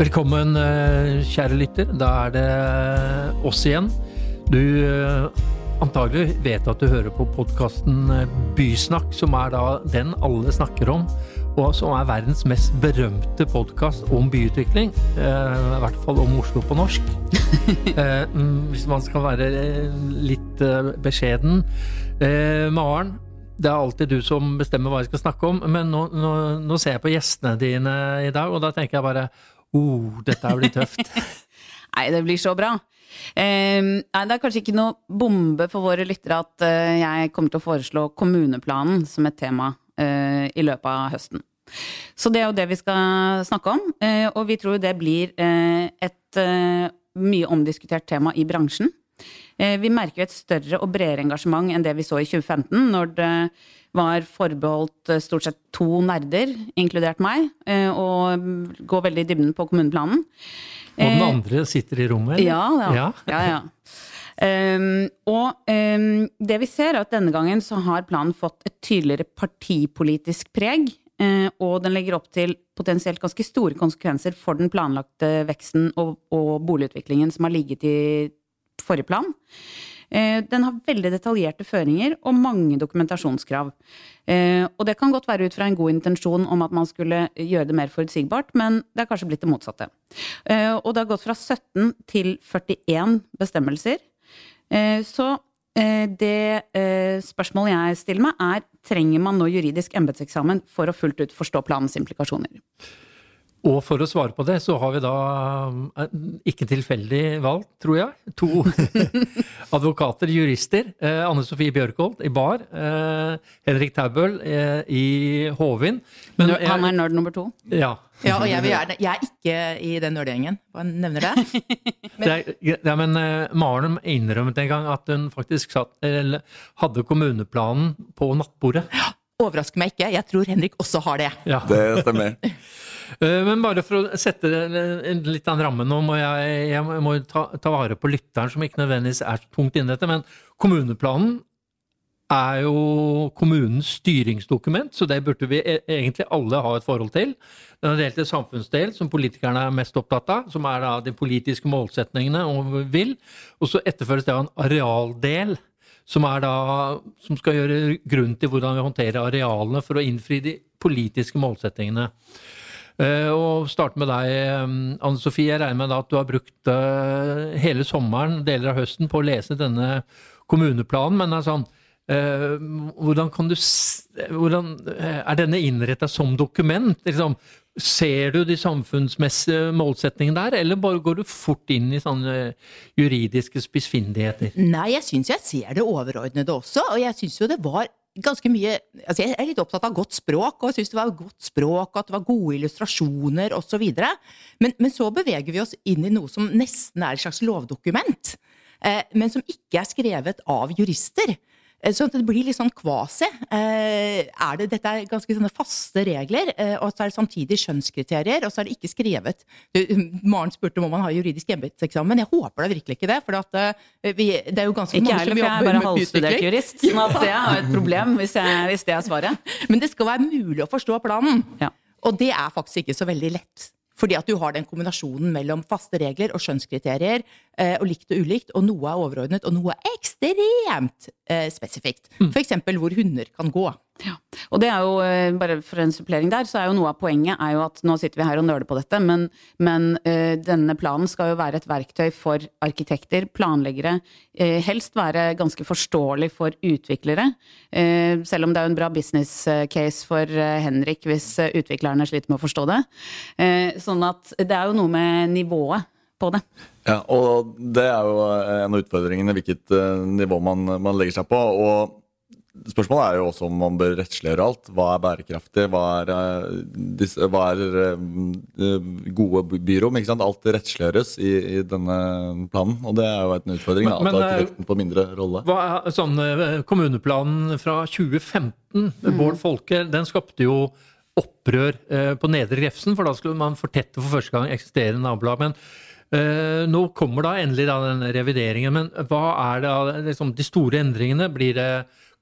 Velkommen, eh, kjære lytter. Da er det oss igjen. Du eh, antagelig vet at du hører på podkasten eh, Bysnakk, som er da den alle snakker om, og som er verdens mest berømte podkast om byutvikling. I hvert fall om Oslo på norsk. Mm, hvis man skal være litt beskjeden. Maren, det er alltid du som bestemmer hva jeg skal snakke om, men nå, nå, nå ser jeg på gjestene dine i dag, og da tenker jeg bare oh, dette blir tøft. nei, det blir så bra. Eh, nei, det er kanskje ikke noe bombe for våre lyttere at eh, jeg kommer til å foreslå kommuneplanen som et tema eh, i løpet av høsten. Så det er jo det vi skal snakke om, eh, og vi tror det blir et mye omdiskutert tema i bransjen. Vi merker jo et større og bredere engasjement enn det vi så i 2015, når det var forbeholdt eh, stort sett to nerder, inkludert meg, eh, og gå veldig i dybden på kommuneplanen. Og den eh, andre sitter i rommet? Ja, ja. ja, ja. Um, og um, det vi ser, er at denne gangen så har planen fått et tydeligere partipolitisk preg. Uh, og den legger opp til potensielt ganske store konsekvenser for den planlagte veksten og, og boligutviklingen som har ligget i forrige plan. Eh, den har veldig detaljerte føringer og mange dokumentasjonskrav. Eh, og det kan godt være ut fra en god intensjon om at man skulle gjøre det mer forutsigbart, men det er kanskje blitt det motsatte. Eh, og det har gått fra 17 til 41 bestemmelser. Så det spørsmålet jeg stiller meg, er trenger man nå juridisk embetseksamen for å fullt ut forstå planens implikasjoner? Og for å svare på det, så har vi da, eh, ikke tilfeldig valgt, tror jeg, to advokater, jurister. Eh, Anne Sofie Bjørkholt i Bar. Eh, Henrik Taubøl eh, i Hovin. Men, Han er nerd nummer to? Ja. ja og jeg, er, jeg, er ikke i den nerdegjengen. Hva nevner det? men, det er, ja, men Maren innrømmet en gang at hun faktisk satt, eller, hadde kommuneplanen på nattbordet. Ja, overrasker meg ikke. Jeg tror Henrik også har det. Ja. Det stemmer. Eh, men bare for å sette litt av en ramme nå, må jeg, jeg må ta, ta, vare på lytteren som ikke nødvendigvis er tungt inne i dette. Men kommuneplanen er jo kommunens styringsdokument, så det burde vi e, egentlig alle ha et forhold til. Den er delt i samfunnsdel, som politikerne er mest opptatt av, som er da de politiske målsetningene og vil. Og så etterføres det av en arealdel, som, er da, som skal gjøre grunn til hvordan vi håndterer arealene for å innfri de politiske målsettingene. Eh, og starte med deg, Anne Sofie. Jeg regner med at du har brukt eh, hele sommeren, deler av høsten, på å lese denne kommuneplanen. Men sånn, hvordan, kan du, hvordan er denne innretta som dokument? Liksom, ser du de samfunnsmessige målsetningene der, eller bare går du fort inn i sånne juridiske spissfindigheter? Nei, jeg syns jeg ser det overordnede også, og jeg syns jo det var ganske mye altså Jeg er litt opptatt av godt språk, og jeg syns det var godt språk, at det var gode illustrasjoner osv. Men, men så beveger vi oss inn i noe som nesten er et slags lovdokument, eh, men som ikke er skrevet av jurister. Eh, så det blir litt sånn kvasi. Eh, er det, dette er ganske sånne faste regler, eh, og så er det samtidig skjønnskriterier, og så er det ikke skrevet Maren spurte om man har juridisk embetseksamen. Jeg håper da virkelig ikke det, for vi, det er jo ganske ikke mange som jobber med utvikling. Ikke heller, for jeg er bare halvstudert jurist, sånn at det er et problem hvis, jeg, hvis, det er svaret. Men det skal være mulig å forstå planen. Ja. Og det er faktisk ikke så veldig lett. Fordi at du har den kombinasjonen mellom faste regler og skjønnskriterier, eh, og likt og ulikt, og noe er overordnet, og noe er ekstremt eh, spesifikt. Mm. F.eks. hvor hunder kan gå. Ja. Og det er jo, eh, bare for en supplering der, så er jo noe av poenget er jo at nå sitter vi her og nøler på dette, men, men uh, denne planen skal jo være et verktøy for arkitekter, planleggere, uh, helst være ganske forståelig for utviklere. Uh, selv om det er jo en bra business case for Henrik hvis utviklerne sliter med å forstå det. Sånn at det er jo noe med nivået på det. Ja, og det er jo en av utfordringene, hvilket nivå man, man legger seg på. og Spørsmålet er jo også om man bør rettsliggjøre alt. Hva er bærekraftig? Hva er, uh, hva er uh, gode byrom? ikke sant? Alt rettsliggjøres i, i, denne planen, og det er jo en utfordring. Men, da, at arkitekten på mindre rolle. Hva er, sånn, Kommuneplanen fra 2015, mm. Bård Folke, den skapte jo opprør uh, på Nedre Grefsen, for da skulle man fortette for første gang eksisterende nabolag. men Uh, nå kommer da endelig da den revideringen, men hva er det liksom, de store endringene? Blir det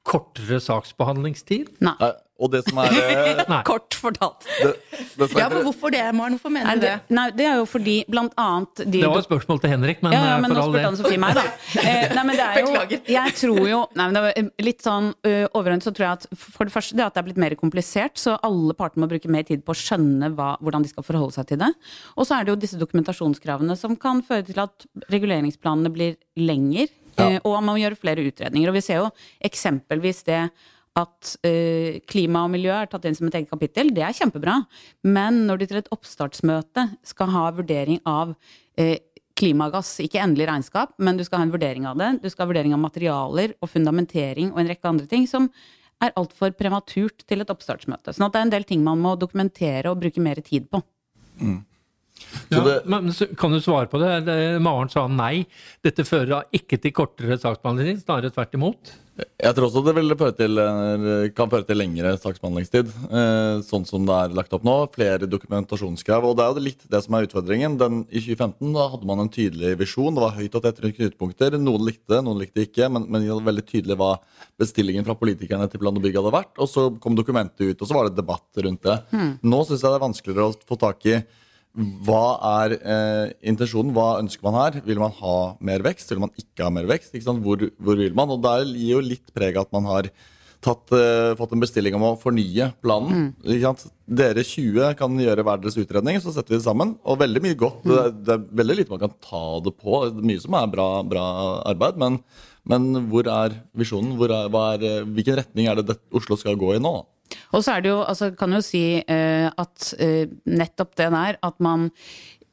kortere saksbehandlingstid? Nei. Nei, og det som er eh, Nei. Kort fortalt. det, det Ja, men hvorfor det, Maren? Hvorfor mener du det, det? nei, det er jo fordi blant annet de Det var et spørsmål til Henrik, men, ja, ja, eh, men for nå all spurte han Sofie meg, da. Eh, nei, men det er jo, Beklager. jeg tror jo nei, men det var litt sånn uh, Overordnet så tror jeg at for det første det at det er blitt mer komplisert, så alle parter må bruke mer tid på å skjønne hva, hvordan de skal forholde seg til det. Og så er det jo disse dokumentasjonskravene som kan føre til at reguleringsplanene blir lenger, Ja. eh, og man må gjøre flere utredninger. Og vi ser jo eksempelvis det at uh, klima og miljø er tatt inn som et eget kapittel, det er kjempebra. Men når du til et oppstartsmøte skal ha vurdering av uh, klimagass, ikke endelig regnskap, men du skal ha en vurdering av det. Du skal ha vurdering av materialer og fundamentering og en rekke andre ting som er altfor prematurt til et oppstartsmøte. Sånn at det er en del ting man må dokumentere og bruke mer tid på. Ja, det- men så kan du svare på det? Det- Maren sa nei. Dette fører ikke til kortere saksbehandling, snarere tvert imot. Jeg tror også det vil føre til, kan føre til lengre saksbehandlingstid. eh, Sånn som det er lagt opp nå. Flere dokumentasjonskrav. Og det er jo litt det som er utfordringen. Den, I 2015 da hadde man en tydelig visjon. Det var høyt og tett rundt knutepunkter. Noen likte det, noen likte det ikke. Men, men det var veldig tydelig hva bestillingen fra politikerne til Plan og Bygg hadde vært. Og så kom dokumentet ut, og så var det debatt rundt det. Nå syns jeg det er vanskeligere å få tak i hva er eh, intensjonen? Hva ønsker man her? Vil man ha mer vekst? Vil man ikke ha mer vekst? Hvor, hvor vil man? Og der gir jo litt preg at man har tatt, eh, fått en bestilling om å fornye planen. Sant? Dere 20 kan gjøre hver deres utredning, så setter vi det sammen. Og veldig mye godt. Det, er, det er veldig lite man kan ta det på. Det er mye som er bra, bra arbeid. Men, men hvor er visjonen? Hvor er, er, eh, hvilken retning er det, det Oslo skal gå i nå? Og så er det jo, altså kan jo si eh, at eh, nettopp det der at man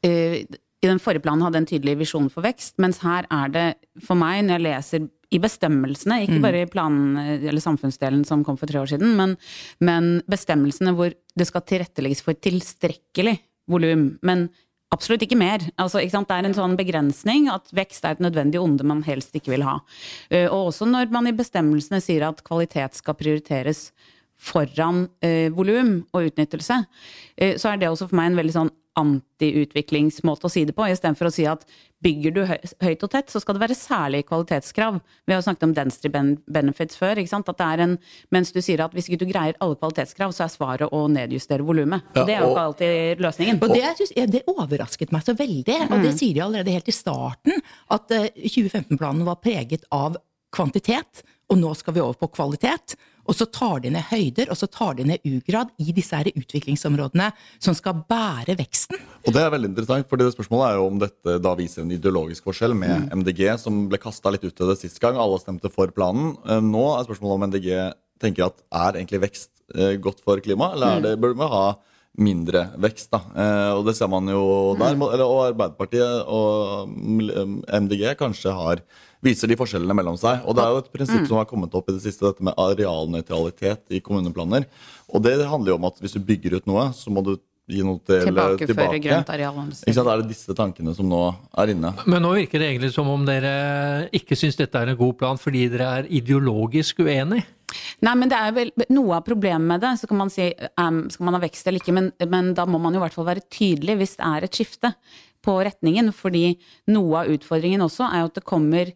eh, i den forrige planen hadde en tydelig visjon for vekst, mens her er det for meg, når jeg leser i bestemmelsene, ikke bare i planen eller samfunnsdelen som kom for tre år siden, men, men bestemmelsene hvor det skal tilrettelegges for tilstrekkelig volum, men absolutt ikke mer. Altså, ikke? Det er en sånn begrensning at vekst er et nødvendig onde man helst ikke vil ha. Eh, Og også når man i bestemmelsene sier at kvalitet skal prioriteres foran eh, volum og utnyttelse, eh, så er det også for meg en veldig sånn antiutviklingsmåte å si det på, istedenfor å si at bygger du høyt og tett, så skal det være særlige kvalitetskrav. Vi har jo snakket om density benefits før, ikke sant? At det er en, mens du sier at hvis ikke du greier alle kvalitetskrav, så er svaret å nedjustere volumet. Ja, det er jo ikke alltid løsningen. Og det, synes ja, det overrasket meg så veldig, og det sier de allerede helt i starten, at eh, 2015-planen var preget av kvantitet, og nå skal vi over på kvalitet. Og så tar de ned høyder, og så tar de ned ugrad i disse her utviklingsområdene som skal bære veksten. Og det er veldig interessant, fordi spørsmålet er jo om dette da viser en ideologisk forskjell med MDG, som ble kasta litt ut til det sist gang. Alle stemte for planen. Eh, Nå er spørsmålet om MDG tenker at er egentlig vekst eh, godt for klimaet, eller er det, burde vi ha mindre vekst? da? Eh, og det ser man jo der. Eller, og Arbeiderpartiet og mm, MDG kanskje har viser de forskjellene mellom seg. Og det er jo et prinsipp som har kommet opp i det siste, dette med arealnøytralitet i kommuneplaner. Og det handler jo om at hvis du bygger ut noe, så må du gi noe til Tilbakeføre tilbake. grønt areal. Ikke sant? Er det disse tankene som nå er inne? Men nå virker det egentlig som om dere ikke syns dette er en god plan fordi dere er ideologisk uenig. Nei, men det er vel noe av problemet med det. Så kan man si um, skal man ha vekst eller ikke, men, men da må man jo i hvert fall være tydelig hvis det er et skifte på retningen. Fordi noe av utfordringen også er jo at det kommer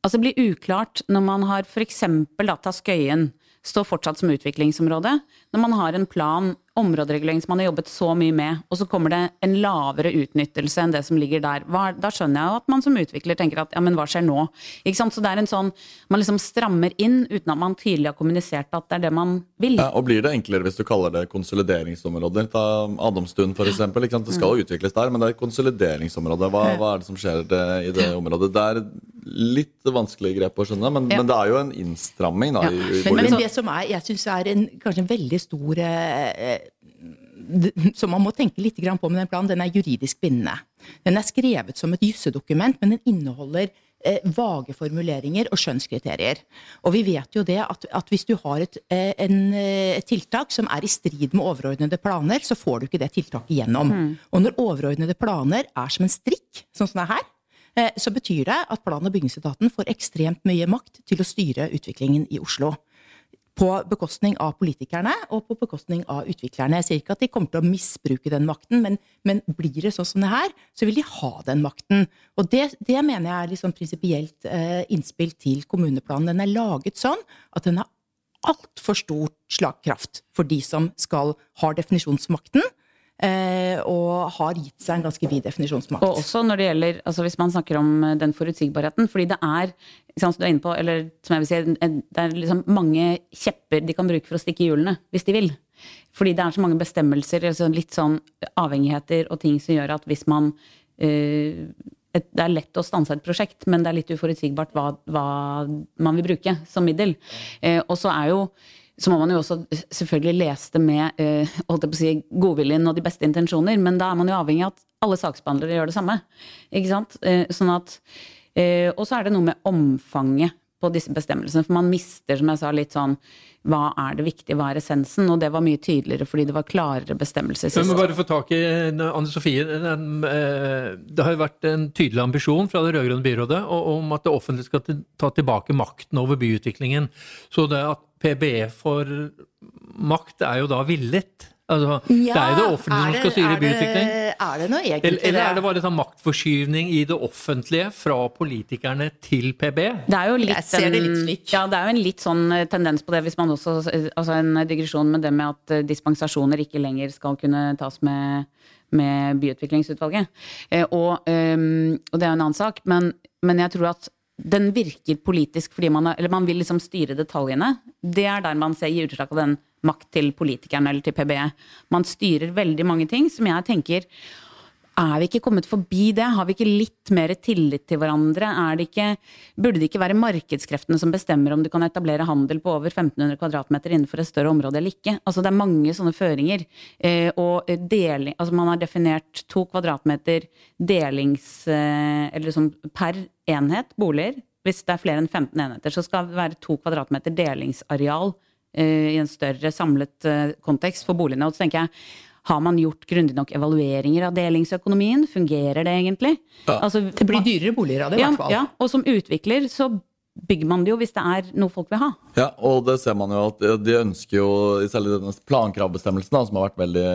Altså det blir uklart når man har f.eks. ta Skøyen står fortsatt som utviklingsområde. Når man har en plan, områderegulering som man har jobbet så mye med, og så kommer det en lavere utnyttelse enn det som ligger der. Hva, da skjønner jeg jo at man som utvikler tenker at ja, men hva skjer nå? Ikke sant? Så det er en sånn Man liksom strammer inn uten at man tydelig har kommunisert at det er det man vil. Ja, og Blir det enklere hvis du kaller det konsolideringsområder? Ta Adamstuen f.eks. Det skal jo utvikles der, men det er konsolideringsområdet. Hva, hva er det som skjer i det området? Det er litt vanskelig grep å skjønne, men, Ja. men det er jo en innstramming da, Ja. i, i Men, men det som er, jeg syns er en, kanskje en veldig stor eh, Som man må tenke litt grann på med den planen, den er juridisk bindende. Den er skrevet som et jussedokument, men den inneholder eh, vage formuleringer og skjønnskriterier. Og vi vet jo det at, at hvis du har et, eh, en, eh, et tiltak som er i strid med overordnede planer, så får du ikke det tiltaket gjennom. Og når overordnede planer er som en strikk, sånn som det er her, eh, så betyr det at plan- og bygningsetaten får ekstremt mye makt til å styre utviklingen i Oslo. På bekostning av politikerne og på bekostning av utviklerne. Jeg sier ikke at de kommer til å misbruke den makten, men, men blir det sånn som det her, så vil de ha den makten. Og det, det mener jeg er liksom prinsipielt eh, innspill til kommuneplanen. Den er laget sånn at den har altfor stor slagkraft for de som skal ha definisjonsmakten. Eh, og har gitt seg en ganske vid definisjonsmakt. Og også når det gjelder, altså hvis man snakker om eh, den forutsigbarheten, fordi det er som du er inne på, eller som jeg vil si, det er liksom mange kjepper de kan bruke for å stikke i hjulene, hvis de vil. Fordi det er så mange bestemmelser, altså litt sånn avhengigheter og ting som gjør at hvis man et, Det er lett å stanse et prosjekt, men det er litt uforutsigbart hva, hva man vil bruke som middel. Og så er jo så må man jo også selvfølgelig lese det med uh, holdt jeg på å si, godviljen og de beste intensjoner, men da er man jo avhengig av at alle saksbehandlere gjør det samme. Ikke sant? Uh, sånn at, uh, og så er det noe med omfanget på disse bestemmelsene. For man mister, som jeg sa, litt sånn hva er det viktige, hva er essensen? Og det var mye tydeligere fordi det var klarere bestemmelser sist. Men bare få tak i Anne Sofie. Det har jo vært en tydelig ambisjon fra det rød-grønne byrådet om at det offentlige skal ta tilbake makten over byutviklingen. Så det at PBE får makt, er jo da villet. Altså, ja, det er jo det offentlige som skal styre byutvikling. Er det noe egentlig eller, eller er det bare sånn maktforskyvning i det offentlige fra politikerne til PB? Det er jo litt, Jeg ser det litt slik. Ja, det er jo en litt sånn eh, tendens på det, hvis man også Altså en digresjon med det med at eh, dispensasjoner ikke lenger skal kunne tas med, med byutviklingsutvalget. Eh, og, og, det er jo en annen sak, men, men jeg tror at den virker politisk fordi man, eller man vil liksom styre detaljene. Det er der man ser gir utslag av den makt til politikerne eller til PBE. Man styrer veldig mange ting som jeg tenker er vi ikke kommet forbi det? Har vi ikke litt mer tillit til hverandre? Det ikke, burde det ikke være markedskreftene som bestemmer om du kan etablere handel på over 1500 kvadratmeter innenfor et større område eller ikke? Altså, det er mange sånne føringer. Eh, og deling, altså man har definert to kvadratmeter delings... Eh, eller sånn per enhet boliger. Hvis det er flere enn 15 enheter, så skal det være to kvadratmeter delingsareal eh, i en større samlet eh, kontekst for boligene. Og så tenker jeg har man gjort grundig nok evalueringer av delingsøkonomien? Fungerer det egentlig? Ja. Altså, det blir dyrere boliger av det, i ja, hvert fall. Ja, og som utvikler så bygger man det jo hvis det er noe folk vil ha. Ja, og det ser man jo at de ønsker jo, særlig denne plankravbestemmelsen som har vært veldig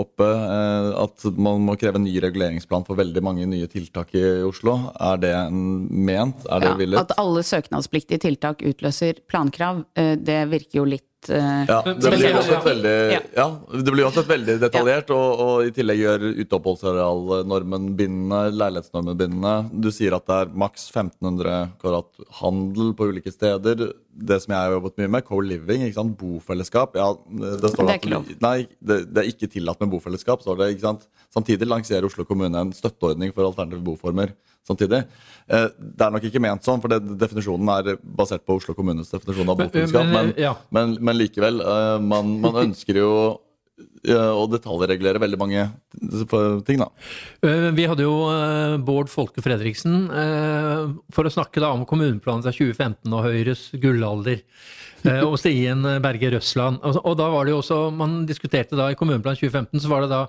oppe, eh, at man må kreve en ny reguleringsplan for veldig mange nye tiltak i Oslo. Er det ment? Er det ja, villet? At alle søknadspliktige tiltak utløser plankrav, eh, det virker jo litt uh, ja, det blir også veldig, ja. det blir også et veldig detaljert, og, og, i tillegg gjør uteoppholdsarealnormen bindende, leilighetsnormen bindende. Du sier at det er maks 1500 kvadrat handel på ulike steder. Det som jeg har jobbet mye med, co-living, bofellesskap. Ja, det, det, er ikke lov. Nei, det, det, er ikke tillatt med bofellesskap, står det. ikke sant? Samtidig lanserer Oslo kommune en støtteordning for alternative boformer samtidig. Eh, det er nok ikke ment sånn, for det, definisjonen er basert på Oslo kommunes definisjon av bofellesskap. Men, ja. men, men, likevel, eh, man, man ønsker jo å detaljregulere veldig mange ting, da. Eh, vi hadde jo Bård Folke Fredriksen for å snakke da om kommuneplanen fra 2015 og Høyres gullalder. Og Stien Berge Røsland. Og da var det jo også, man diskuterte da i kommuneplanen 2015, så var det da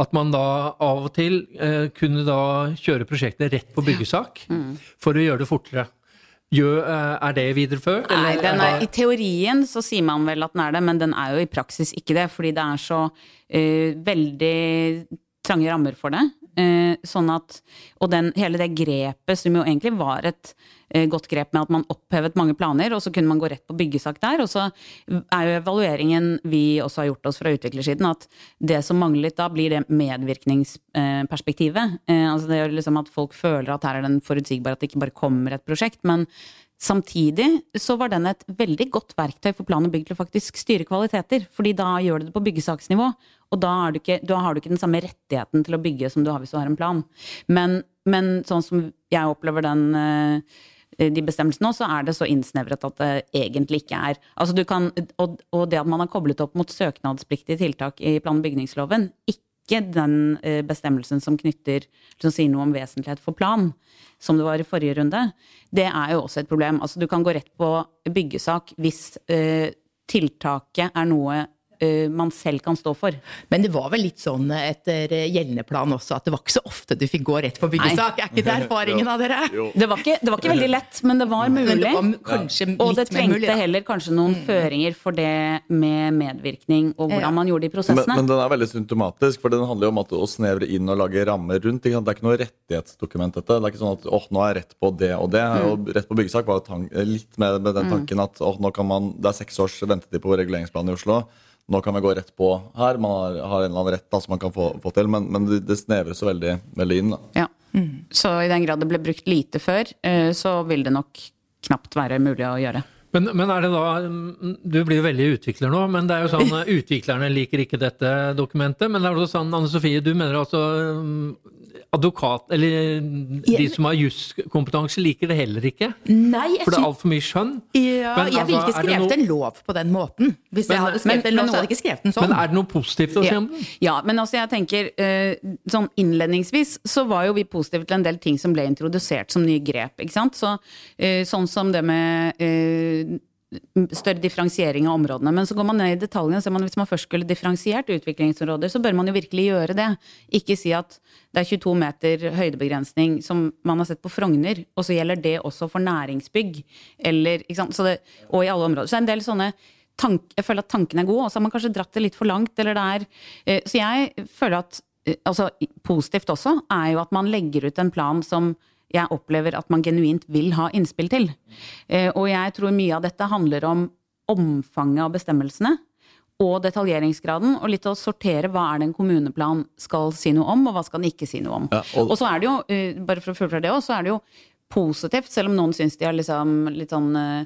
at man da av og til eh, kunne da kjøre prosjektet rett på byggesak mm. for å gjøre det fortere. Eh, er det videreført? Nei, er, I teorien så sier man vel at den er det, men den er jo i praksis ikke det. Fordi det er så uh, veldig trange rammer for det. Uh, sånn at, og den, hele det grepet som jo egentlig var et Eh, godt grep med at man opphevet mange planer, og så kunne man gå rett på byggesak der. Og så er jo evalueringen vi også har gjort oss fra utviklersiden, at det som manglet da, blir det medvirkningsperspektivet. Eh, altså det gjør liksom at folk føler at her er den forutsigbare, at det ikke bare kommer et prosjekt. men Samtidig så var den et veldig godt verktøy for plan og bygg til å faktisk styre kvaliteter. fordi da gjør du det på byggesaksnivå, og da du ikke, da har du ikke den samme rettigheten til å bygge som du har hvis du har en plan. Men, men sånn som jeg opplever den Eh, de bestemmelsene nå, så er det så innsnevret at det egentlig ikke er altså kan, og, og det at man har koblet opp mot søknadspliktige tiltak i plan- og bygningsloven, ikke den eh, bestemmelsen som knytter som sier noe om vesentlighet for plan, som det var i forrige runde, det er jo også et problem. Altså du kan gå rett på byggesak hvis uh, tiltaket er noe eh, man selv kan stå for. Men det var vel litt sånn etter gjeldende plan også, at det var ikke så ofte du fikk gå rett på byggesak. Er ikke det erfaringen av dere? Det var, ikke, det var ikke veldig lett, men det var mulig. Men det var og det trengte mulig, heller kanskje noen føringer for det med medvirkning og hvordan Ja. man gjorde de prosessene. men den er veldig symptomatisk, for den handler jo om at å snevre inn og lage rammer rundt. Ikke sant? Det er ikke noe rettighetsdokument, dette. Det er ikke sånn at åh, nå har jeg rett på det og det. Og rett på byggesak var jo litt med, med den tanken at åh, nå kan man, det er seks års ventetid på reguleringsplanen i Oslo. Nå kan vi gå rett på her. Man har, har en eller annen rett da, som man kan få, få til, men, men det, det snevres jo veldig, veldig inn. da. Ja. Så i den grad det ble brukt lite før, eh, så vil det nok knapt være mulig å gjøre. Men, men er det da Du blir jo veldig utvikler nå, men det er jo sånn eh, utviklerne liker ikke dette dokumentet. Men det er jo sånn, Anne Sofie, du mener altså advokat, eller de som har juskompetanse, liker det heller ikke? Nei, jeg For det er altfor mye skjønn? ja, Men Jeg ville altså, ikke skrevet no... en lov på den måten. Hvis jeg Men- hadde skrevet men- en lov, så hadde jeg ikke skrevet den sånn. Men er det noe positivt å si Ja. om den? Ja, men altså jeg tenker eh, sånn innledningsvis så var jo vi positive til en del ting som ble introdusert som nye grep, ikke sant. Så, eh, sånn som det med eh, større differensiering av områdene. Men så går man ned i detaljene og man hvis man først skulle differensiert utviklingsområder, så bør man jo virkelig gjøre det. Ikke si at det er 22 meter høydebegrensning som man har sett på Frogner, og så gjelder det også for næringsbygg. Eller, det, og i alle områder. Så det er en del sånne tank, jeg føler at tanken er god, og så har man kanskje dratt det litt for langt. Eller det er, eh, så jeg føler at eh, altså, Positivt også er jo at man legger ut en plan som jeg opplever at man genuint vil ha innspill til. Eh, Og jeg tror mye av dette handler om omfanget av bestemmelsene. Og detaljeringsgraden, og litt å sortere hva er det en kommuneplan skal si noe om, og hva skal den ikke si noe om. Ja, og- og så er det jo, eh, bare for å fullføre det også, så er det jo positivt, selv om noen syns de har liksom litt sånn eh,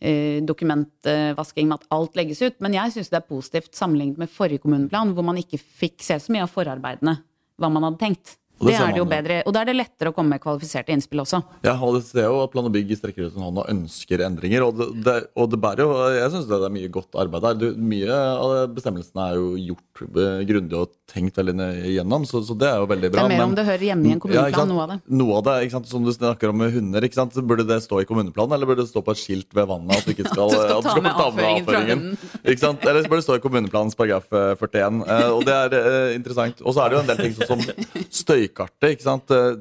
eh, dokumentvasking med at alt legges ut. Men jeg syns det er positivt sammenlignet med forrige kommuneplan, hvor man ikke fikk se så mye av forarbeidene, hva man hadde tenkt. Det Det er det jo bedre, og da er det lettere å komme med kvalifiserte innspill også. Ja, og det ser jo at Plan og bygg strekker ut en hånd og ønsker endringer. Og det, det, og det bærer jo Jeg syns det er mye godt arbeid der. Du, mye av bestemmelsene er jo gjort eh, grundig og tenkt veldig nøye igjennom, så, så det er jo veldig bra. Det er mer men- om det hører hjemme i en kommuneplan, ja, noe av det. Noe av det, ikke sant? Som du snakker om med hunder. Ikke sant? Burde det stå i kommuneplanen, eller burde det stå på et skilt ved vannet? At du ikke skal, Du skal at ta med avføringen Ikke sant? Eller så burde det stå i kommuneplanens paragraf eh, 41. Eh, og det er eh, interessant. Og så er det jo en del ting som, som støykartet. ikke sant? Eh,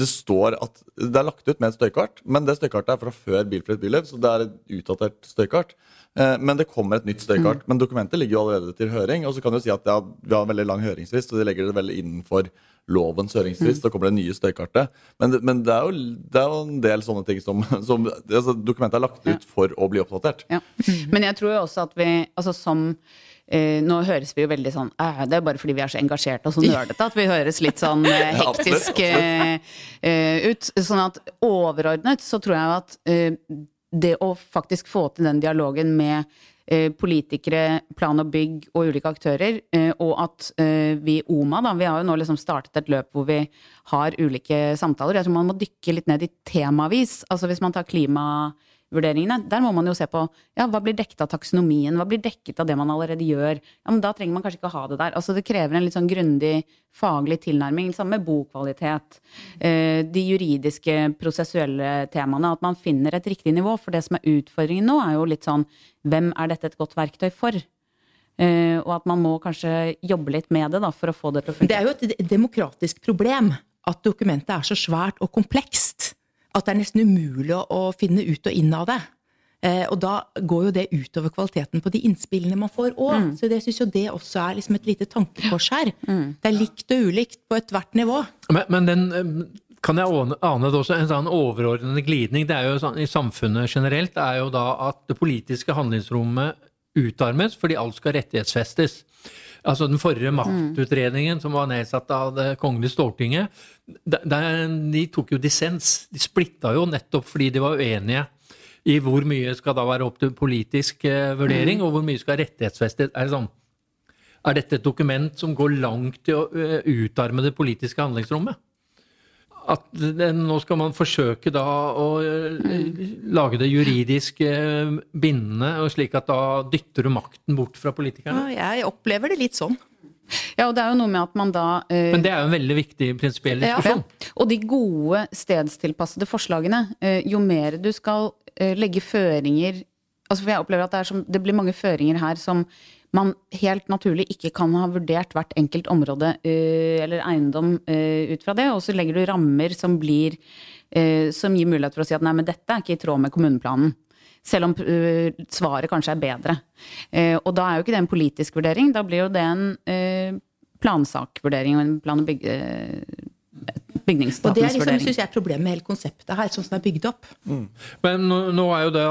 Det står at det er lagt ut med et støykart, men det støykartet er fra før Bilfritt byliv, så det er et utdatert støykart. Eh, Men det kommer et nytt støykart. Men dokumentet ligger jo allerede til høring. Og så kan du si at ja, vi har en veldig lang høringsfrist, og de legger det veldig innenfor lovens høringsfrist. Så kommer det nye støykartet. Men, men det, er jo, det er jo en del sånne ting som, som altså, Dokumentet er lagt ut for å bli oppdatert. Ja. Men jeg tror jo også at vi, altså som eh, Nå høres vi jo veldig sånn uh, Det er bare fordi vi er så engasjerte og så nerdete at vi høres litt sånn uh, hektisk ut. Sånn at overordnet så tror jeg at det å faktisk få til den dialogen med politikere, plan og bygg og ulike aktører, og at vi i OMA, da, vi har jo nå liksom startet et løp hvor vi har ulike samtaler. Jeg tror man må dykke litt ned i temavis. Altså hvis man tar klimavurderingene, der må man jo se på ja, hva blir dekket av taksonomien, hva blir dekket av det man allerede gjør. Ja, men Da trenger man kanskje ikke ha det der. Altså Det krever en litt sånn grundig faglig tilnærming, sammen med bokvalitet. Eh, de juridiske, prosessuelle temaene. At man finner et riktig nivå. For det som er utfordringen nå, er jo litt sånn hvem er dette et godt verktøy for? Eh, og at man må kanskje jobbe litt med det da, for å få det til å Det er jo et demokratisk problem at dokumentet er så svært og komplekst at det er nesten umulig å, å finne ut og inn av det. Eh, og da går jo det utover kvaliteten på de innspillene man får òg. Så jeg syns jo det også er liksom et lite tankekors her. Det er likt og ulikt på ethvert nivå. Men, men den kan jeg ane, ane det også, en sånn overordnede glidning det er jo sånn, i samfunnet generelt, er jo da at det politiske handlingsrommet utarmes fordi alt skal rettighetsfestes. Altså Den forrige maktutredningen som var nedsatt av Det kongelige Stortinget, de tok jo dissens. De splitta jo nettopp fordi de var uenige i hvor mye skal da være opp til politisk eh, vurdering, og hvor mye skal rettighetsfestes. Er det sånn er dette et dokument som går langt i å ø, utarme det politiske handlingsrommet? At det, nå skal man forsøke da å lage det juridisk bindende, og slik at da dytter du makten bort fra politikerne? Ja, jeg opplever det litt sånn. Ja, og det er jo noe med at man da uh, Men det er jo en veldig viktig prinsipiell Ja. diskusjon. Og de gode stedstilpassede forslagene, uh, jo mer du skal uh, legge føringer altså For jeg opplever at det, er som, det blir mange føringer her som man helt naturlig ikke kan ha vurdert hvert enkelt område uh, eller eiendom uh, ut fra det, og så legger du rammer som blir uh, som gir mulighet for å si at nei, men dette er ikke i tråd med kommuneplanen. Selv om svaret kanskje er bedre. Og da er jo ikke det en politisk vurdering, da blir jo det en plansakvurdering og en plan- og bygg, Og det er liksom, synes jeg, problemet med hele konseptet her, sånn som det er bygd opp. Men nå, nå er jo det,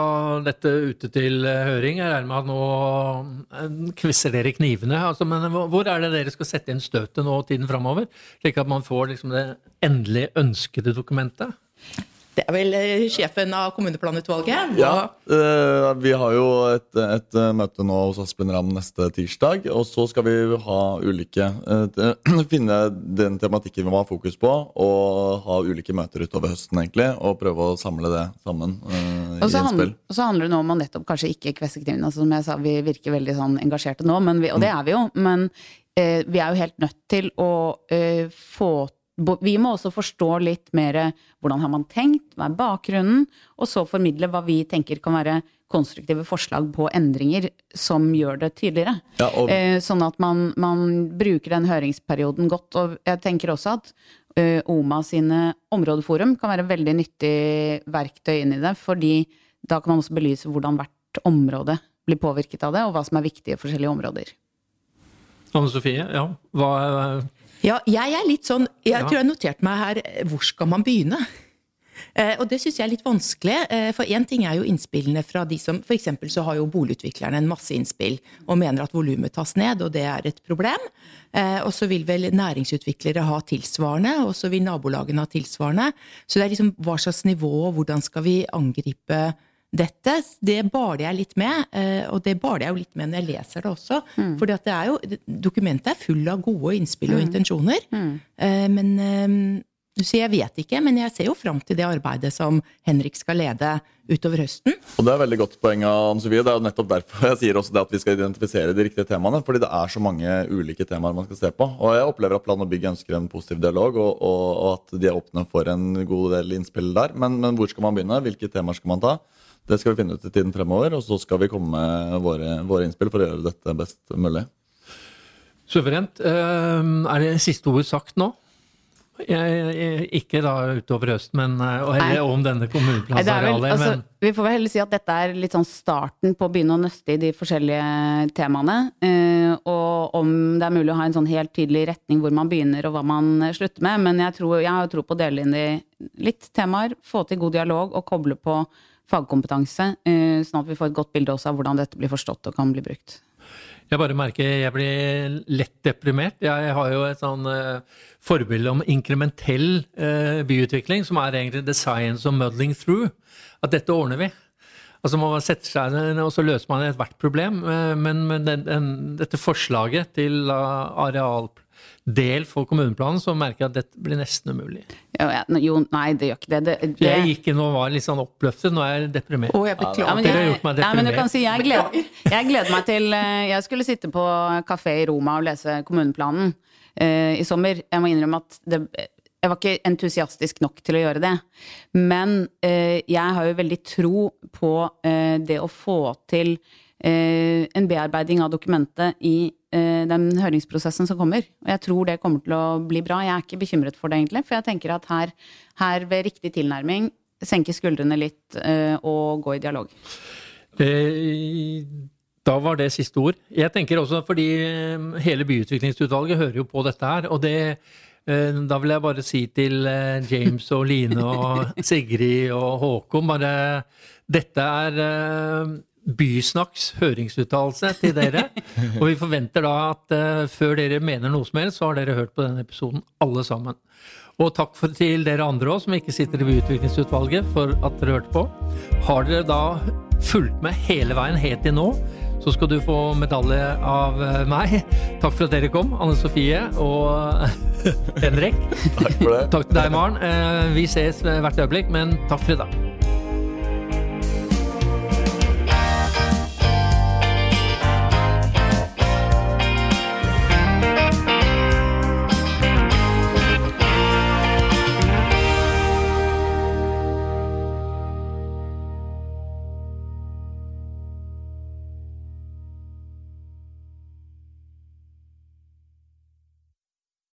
dette ute til eh, høring. Jeg regner med at nå eh, kvisser dere knivene. Altså, men hvor hvor er det dere skal sette inn støtet nå tiden framover? Slik at man får liksom det endelig ønskede dokumentet? Det er vel eh, sjefen av kommuneplanutvalget. Ja, eh, Vi har jo et, et eh, møte nå hos Aspen Ramm neste tirsdag. Og så skal vi ha ulike Finne den tematikken vi må ha fokus på, og ha ulike møter utover høsten, egentlig. Og prøve å samle det sammen eh, Og i så, handler, og så handler det nå om å nettopp kanskje ikke kvesse kniven. Altså, som jeg sa, vi virker veldig sånn engasjerte nå, men vi, og det er vi jo. Men eh, vi er jo helt nødt til å eh, få bo- Vi må også forstå litt mer hvordan har man tenkt, hva er bakgrunnen, og så formidle hva vi tenker kan være konstruktive forslag på endringer som gjør det tydeligere. Ja, og- eh, sånn at man, man bruker den høringsperioden godt. Og jeg tenker også at eh, OMA sine områdeforum kan være veldig nyttig verktøy inn i det, fordi da kan man også belyse hvordan hvert område blir påvirket av det, og hva som er viktige i forskjellige områder. Anne Sofie, ja. Hva er Ja, jeg er litt sånn Jeg Ja. tror jeg har notert meg her eh, Hvor skal man begynne? Eh, og det syns jeg er litt vanskelig. Eh, for én ting er jo innspillene fra de som F.eks. så har jo boligutviklerne en masse innspill og mener at volumet tas ned, og det er et problem. Eh, og så vil vel næringsutviklere ha tilsvarende, og så vil nabolagene ha tilsvarende. Så det er liksom hva slags nivå, og hvordan skal vi angripe dette? Det baler jeg litt med, eh, og det baler jeg jo litt med når jeg leser det også. For det er jo, dokumentet er full av gode innspill og intensjoner. Mm. Men eh, så jeg vet ikke, men jeg ser jo fram til det arbeidet som Henrik skal lede utover høsten. Og Det er veldig godt poeng av Anne Sofie. Det er jo nettopp derfor jeg sier også det at vi skal identifisere de riktige temaene. Fordi det er så mange ulike temaer man skal se på. Og jeg opplever at Plan og bygg ønsker en positiv dialog, og, og, og at de er åpne for en god del innspill der. Men, men hvor skal man begynne? Hvilke temaer skal man ta? Det skal vi finne ut i tiden fremover, og så skal vi komme med våre, våre innspill for å gjøre dette best mulig. suverent? Eh, Er det siste ord sagt nå? Jeg, jeg, ikke da utover høsten, men eh, og heller om denne kommuneplansarealet. altså, men vi får vel heller si at dette er litt sånn starten på å begynne å nøste i de forskjellige temaene. eh, og om det er mulig å ha en sånn helt tydelig retning hvor man begynner og hva man slutter med. Men jeg, tror, jeg har jo tro på å dele inn i litt temaer, få til god dialog og koble på fagkompetanse. eh, sånn at vi får et godt bilde også av hvordan dette blir forstått og kan bli brukt. Jeg bare merker jeg blir lett deprimert. Jeg har jo et sånn uh, forbilde om inkrementell uh, byutvikling, som er egentlig the science of muddling through. At dette ordner vi. Altså Man setter seg ned, og så løser man ethvert problem. Uh, men men den, den, dette forslaget til uh, arealdel for kommuneplanen, så merker jeg at dette blir nesten umulig. Jo, ja, jo nei, det gjør ikke det. det, det Jeg gikk inn og var litt sånn oppløftet. Nå er jeg deprimert. Oh, jeg Ja, beklager. men Dere har gjort meg nei, men du deprimert. kan si jeg gleder, jeg gleder meg til eh, Jeg skulle sitte på kafé i Roma og lese kommuneplanen uh, i sommer. Jeg må innrømme at det, jeg var ikke entusiastisk nok til å gjøre det. Men uh, jeg har jo veldig tro på uh, det å få til en bearbeiding av dokumentet i eh, den høringsprosessen som kommer. Og jeg tror det kommer til å bli bra. Jeg er ikke bekymret for det, egentlig. For jeg tenker at her, her ved riktig tilnærming, senke skuldrene litt eh, og gå i dialog. Eh, Da var det siste ord. Jeg tenker også fordi eh, hele byutviklingsutvalget hører jo på dette her. Og det eh, Da vil jeg bare si til eh, James og Line og Sigrid og Håkon bare Dette er eh, Bysnakks høringsuttalelse til dere. Og vi forventer da at uh, før dere mener noe som helst, så har dere hørt på denne episoden, alle sammen. Og takk for, til dere andre òg, som ikke sitter i byutviklingsutvalget, for at dere hørte på. Har dere da fulgt med hele veien helt til nå, så skal du få medalje av eh, meg. Takk for at dere kom, Anne Sofie og Henrik. Takk for det. Takk til deg, Maren. Eh, Vi ses hvert øyeblikk, men takk for i dag.